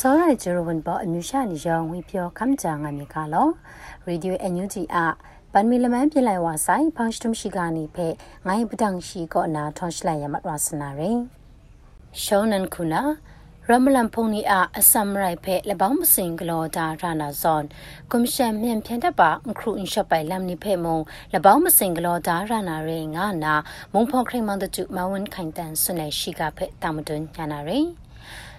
စောရဂျရဝန်ပေါ်အမျိုးရှာနေရောင်ဝီပြောခမ်ချာငါမြေကလောရေဒီယိုအန်ယူဂျီအပန်မီလမန်ပြလိုက်ဝါဆိုင်ဖောင်းစတုံရှိကနေဖဲငိုင်းပဒန့်ရှိကောနာထွန်ရှလိုက်ရမတ်ရစနာရင်ရှောနန်ခုနာရမလန်ဖုန်နီအားအစမ်ရိုက်ဖဲလဘောင်းမစင်ဂလောဒါရာနာဇွန်ကွန်ရှင်မြန်ဖြန်တပါအခရုအင်ရှပ်ပိုင်လမ်နိဖဲမုံလဘောင်းမစင်ဂလောဒါရာနာရေငါနာမုံဖောခရိမန်တူမဝန်ခိုင်တန်ဆွနေရှိကဖဲတာမတွန်ညာနာရေဂျလန်စတာပရမလီယာရှနီတာကလောအိုင်အဆိုရဆုဖောခွန်ခွန်ခရတ်ကန်ခင်ခွန်ခုမစုံတာမုံပေါ်ခရိမန်တူမဝန်ခိုင်တန်ကိုအန်ဒေရမလန်လမ်တာအန်ဒေရမလန်ဖုန်နီအားအစမ်ရိုင်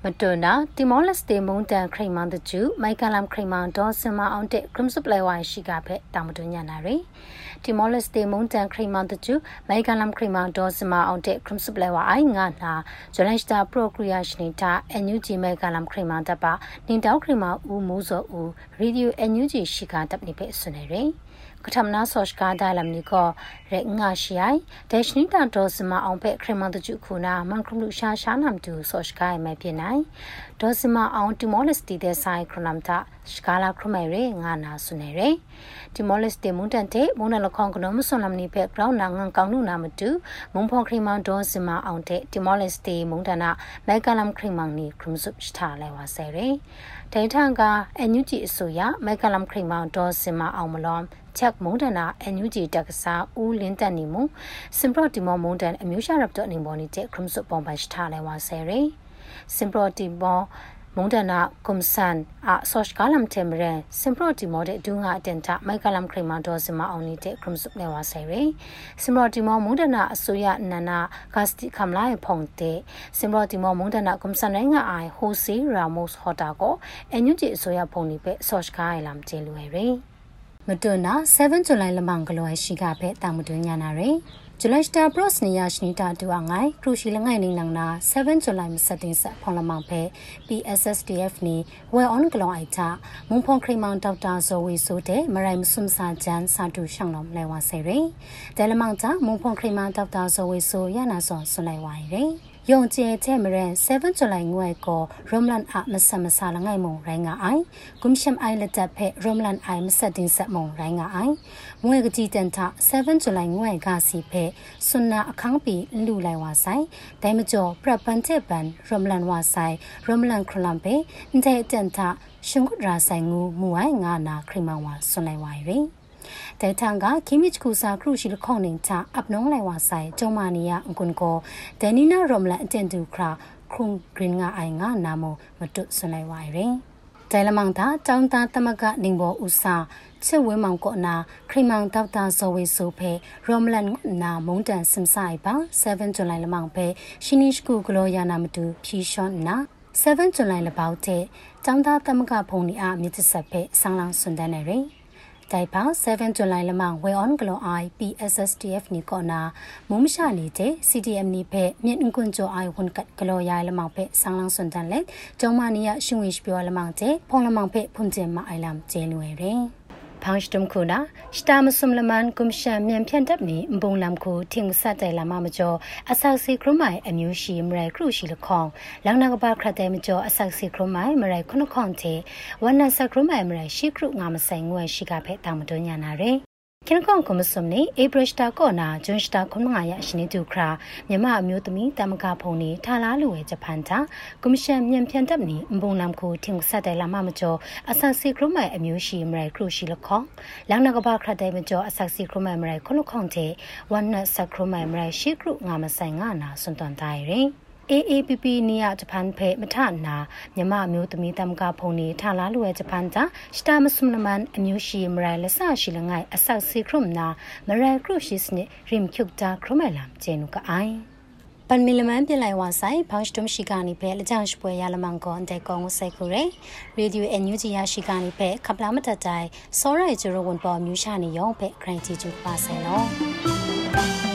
မရိုင်မွန်ခေါန်ဂျန်ငါနာမရာကတာဆတ်ကောဝိုင်ဂျပန်ကိုခိမဆုမ်ဂျန်ငါဆလမ်တေလူကအိုင်မတွနာတီမောလက်စတေမုန်တန်ခရိမန်တကျူမိုက်ကလမ်ခရိမန်ဒေါ်စမအောင်တဲ့ဂရမ်စပလေဝိုင်ရှိကဖက်တာမတွညာနာရီတီမောလက်စတေမုန်တန်ခရိမန်တကျူမိုက်ကလမ်ခရိမန်ဒေါ်စမအောင်တဲ့ဂရမ်စပလေဝိုင်ငါနာဂျလန်စတာပရိုကရီယာရှင်တာအန်ယူဂျီမိုက်ကလမ်ခရိမန်တပါနင်တောက်ခရိမန်ဦးမိုးစောဦးရေဒီယိုအန်ယူဂျီရှိကတပ်နေဖက်ဆွနေရီ ကထမနာဆော့ရှ်ကာဒါလမ်နီကိုရက်ငါရှိုင်ဒက်ရှနီတာဒေါ်စမအောင်ဖက်ခရမန်တကျခုနာမန်ခရုလူရှာရှာနမ်တူဆော့ရှ်ကာမဲပြနိုင်ဒေါ်စမအောင်တီမောလက်စတီတဲ့ဆိုင်ခရနမ်တာ ရှကာလာခရမဲရေငါနာဆုနေရေတီမောလက်စတီမွန်တန်တဲ့မွန်နလခေါင်ကနမဆွန်လမ်နီဖက်ဂရောင်းနာငန်ကောင်းနုနာမတူမွန်ဖော်ခရမန်ဒေါ်စမအောင်တဲ့တီမောလက်စတီမွန်တနာမဲကလမ်ခရမန်နီခရုမ်ဆုပ်စတာလဲဝါဆယ်ရေဒေထန်ကအန်ယူဂျီအစိုးရမဲကလမ်ခရမန်ဒေါ်စမအောင်မလောချက်မုန်တနာအန်ယူဂျီတက်ကစားဦးလင်းတက်နေမှုစင်ပရော့တီမောမုန်တန်အမျိုးရှာရပ်တော့နေပေါ်နေတဲ့ခရမ်ဆုပုံပိုင်ထားလဲဝါဆယ်ရီစင်ပရော့တီမော မုန်တနာကွန်ဆန်အဆော့ချ်ကလမ်တေမရန်စင်ပရော့တီမောတဲ့ဒူငါအတန်တာမိုက်ကလမ်ခရမန်ဒေါ်စမအောင်နေတဲ့ခရမ်ဆုလဲဝါဆယ်ရီစင်ပရော့တီမောမုန်တနာအစိုးရနနာဂတ်စတီခမ်လာဖုန်တဲ့စင်ပရော့တီမောမုန်တနာကွန်ဆန်နိုင်ငံအိုင်ဟိုစီရာမို့စ်ဟော်တာကိုအန်ယူဂျီအစိုးရဖုန်နေပဲဆော့ချ်ကိုင်လမ်ကျေလူရီမတွနာ7ဇူလိုင်လမန်ကလောရှိကဖဲတာမတွညာနာရယ် ဂျူလိုက်စတာဘရော့စ်နီယာရှနီတာတူအငိုင်ခရူရှီလငိုင်နေနန်နာ7ဇူလိုင်မစတင်ဆက်ဖောင်လမန်ဖဲ PSSDF နီဝဲအွန်ကလောအိုက်တာမုံဖုန်ခရီမောင်ဒေါက်တာဇော်ဝီဆိုတဲ့မရိုင်မဆွမ်စာဂျန်စာတူရှောင်းလုံးလဲဝါဆ ယ်ရယ်ဒဲလမောင်တာမုံဖုန်ခရီမောင်ဒေါက်တာဇော်ဝီဆိုရနာစောဆွလိုက်ဝိုင်ရယ်ယုံကျဲတဲ့မရန်7ဇူလိုင်ငွေကိုရမလန်အမဆမဆာလငိုင်မုံရိုင်းငါအိုင်ကွန်ရှမ်အိုင်လက်တပ်ဖဲရမလန်အိုင်မဆက်တင်ဆက်မုံရိုင်းငါအိုင်မွေကတိတန်ထ7ဇူလိုင်ငွေကစီဖဲဆွနာအခန်းပီလူလိုက်ဝါဆိုင်ဒိုင်မကျော်ပရပန်တဲ့ပန်ရမလန်ဝါဆိုင်ရမလန်ခရလမ်ပေတဲ့တန်ထရှင်ကုဒရာဆိုင်ငူမူအိုင်ငါနာခရမန်ဝါဆွန်လိုက်ဝါရီတဲ ထန်ကခိမစ်ကူစာခရုရှိလခေါနေချာအပနုံးလိုက်ဝါဆိုင်ကျုံမာနီယာအကွန်ကိုဒဲနီနာရောမလန်အတန်တူခရာခုံဂရင်ငါအိုင်ငါနာမမတုဆွန်လိုက်ဝါရင်ဒဲလမန်တာတောင်းတာတမကနေဘောဥစာချစ်ဝင်းမောင်ကောနာခရီမောင်ဒေါက်တာဇော်ဝေဆိုဖဲရောမလန်နာမုန်တန်စင်ဆိုင်ပါ7ဇူလိုင်လမောင်ဖဲရှင်းနစ်ကူဂလိုယာနာမတူဖြီရှွန်နာ7ဇူလိုင်လပေါတဲ့တောင်းတာတမကဖုန်နီအားမြစ်ဆက်ဖဲဆောင်းလောင်းစွန်တန်းနေရယ် တိုင်ပါ7ဇူလိုင်လမှဝေအွန်ဂလိုအိုင် PSSTF နီကောနာမုံမရှာနေတဲ့ CDM နီဖက်မြင့်ကွန်ဂျိုအိုင်ဝန်ကတ်ဂလိုရိုင်လမောင်ဖက်ဆောင်းလောင်းစွန်တန် လက်ကျုံမနီယရှင်ဝင်းပြောလမောင်တဲ့ဖုံလမောင်ဖက်ဖွန်ကျင်မအိုင်လမ်ကျဲလွယ်တယ်ဖောင်းစတုံခုနာစတာမဆုမလမန်ကွန်ရှန်မြန်ဖြန်တပ်နီဘုံလမ်ခုထင်းဆတ်တိုင်လာမမကျော်အဆောက်စီခရမိုင်အမျိုးရှိမရိုင်ခရုရှိလခေါင်လောင်နာကပါခရတဲ့မကျော်အဆောက်စီခရမိုင်မရိုင်ခုနခေါန်တဲ့ဝနဆခရမိုင်မရိုင်ရှိခရုငါမဆိုင်ငွေရှိကဖဲတောင်မတွညာနာရယ် ခင်ကွန်ကွန်မစုံနေအေဘရစတာကောနာဂျွန်စတာခွန်ငါရရှိနေသူခရာမြမအမျိုးသမီးတမကဖုန်နေထာလာလူဝဲဂျပန်တာကွန်မရှင်မြန်ဖြန်တပ်နေဘုံနမ်ကိုထင်ဆက်တယ်လာမမကျော်အဆက်စီခရမိုင်အမျိုးရှိမရိုင်ခရုရှိလခေါလောင်နကဘာခရတဲ့မကျော်အဆက်စီခရမိုင်မရိုင်ခုလခေါန်တဲ့ဝနတ်ဆက်ခရမိုင်မရိုင်ရှိခရုငါမဆိုင်ငါနာစွန်တန်တိုင်းရင် AAPP နေရဂျပန်ဖဲမထနာမြမမျိုးသမီးတမ်ကဖုန်နေထလာလွယ်ဂျပန်တာစတာမဆုမနမန်အမျိုးရှိမရိုင်လဆရှိလငိုင်အဆောက်စီခရုမနာမရိုင်ခရုရှိစနေရင်ကျုပ်တာခရမလမ်ကျေနုကအိုင်ပန်မီလမန်ပြလိုက်ဝါဆိုင်ဖောင်းစတုံရှိကနေပဲလကြောင်ရှပွဲရလမန်ကွန်တဲ့ကောင်ကိုစိုက်ခုရယ်ရေဒီယိုအန်ယူဂျီရရှိကနေပဲခပလာမတတိုင်စောရိုင်ဂျိုရဝန်ပေါ်မြူရှာနေရောပဲဂရန်တီကျူပါဆယ်လော